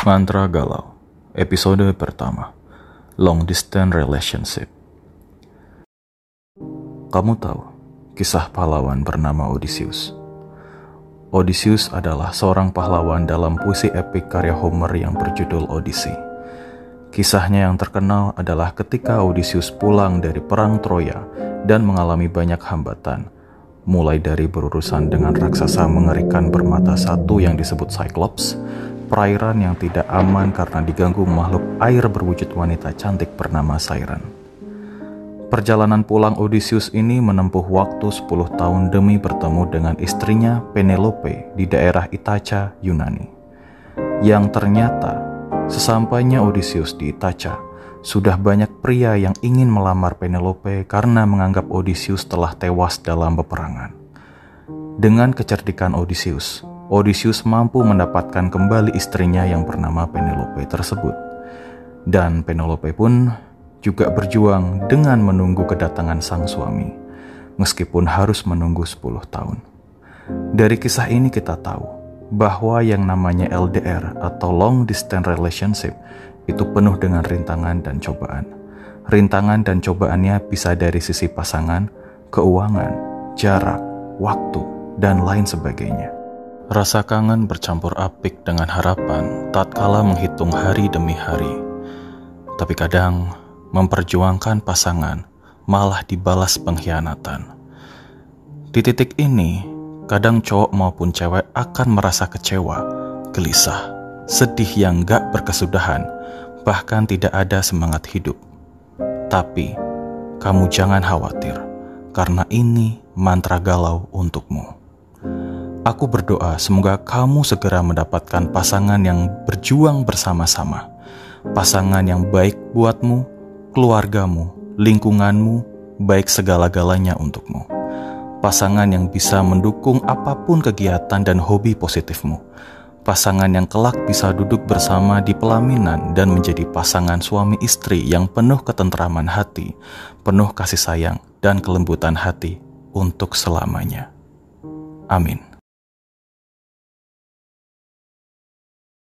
Mantra Galau, episode pertama, Long Distance Relationship. Kamu tahu kisah pahlawan bernama Odysseus? Odysseus adalah seorang pahlawan dalam puisi epik karya Homer yang berjudul Odyssey. Kisahnya yang terkenal adalah ketika Odysseus pulang dari perang Troya dan mengalami banyak hambatan, mulai dari berurusan dengan raksasa mengerikan bermata satu yang disebut Cyclops, perairan yang tidak aman karena diganggu makhluk air berwujud wanita cantik bernama Siren. Perjalanan pulang Odysseus ini menempuh waktu 10 tahun demi bertemu dengan istrinya Penelope di daerah Itaca, Yunani. Yang ternyata, sesampainya Odysseus di Itaca, sudah banyak pria yang ingin melamar Penelope karena menganggap Odysseus telah tewas dalam peperangan. Dengan kecerdikan Odysseus, Odysseus mampu mendapatkan kembali istrinya yang bernama Penelope tersebut. Dan Penelope pun juga berjuang dengan menunggu kedatangan sang suami, meskipun harus menunggu 10 tahun. Dari kisah ini kita tahu bahwa yang namanya LDR atau Long Distance Relationship itu penuh dengan rintangan dan cobaan. Rintangan dan cobaannya bisa dari sisi pasangan, keuangan, jarak, waktu, dan lain sebagainya. Rasa kangen bercampur apik dengan harapan tatkala menghitung hari demi hari. Tapi kadang memperjuangkan pasangan malah dibalas pengkhianatan. Di titik ini, kadang cowok maupun cewek akan merasa kecewa, gelisah, sedih yang gak berkesudahan, bahkan tidak ada semangat hidup. Tapi, kamu jangan khawatir, karena ini mantra galau untukmu. Aku berdoa semoga kamu segera mendapatkan pasangan yang berjuang bersama-sama. Pasangan yang baik buatmu, keluargamu, lingkunganmu, baik segala-galanya untukmu. Pasangan yang bisa mendukung apa pun kegiatan dan hobi positifmu. Pasangan yang kelak bisa duduk bersama di pelaminan dan menjadi pasangan suami istri yang penuh ketentraman hati, penuh kasih sayang dan kelembutan hati untuk selamanya. Amin.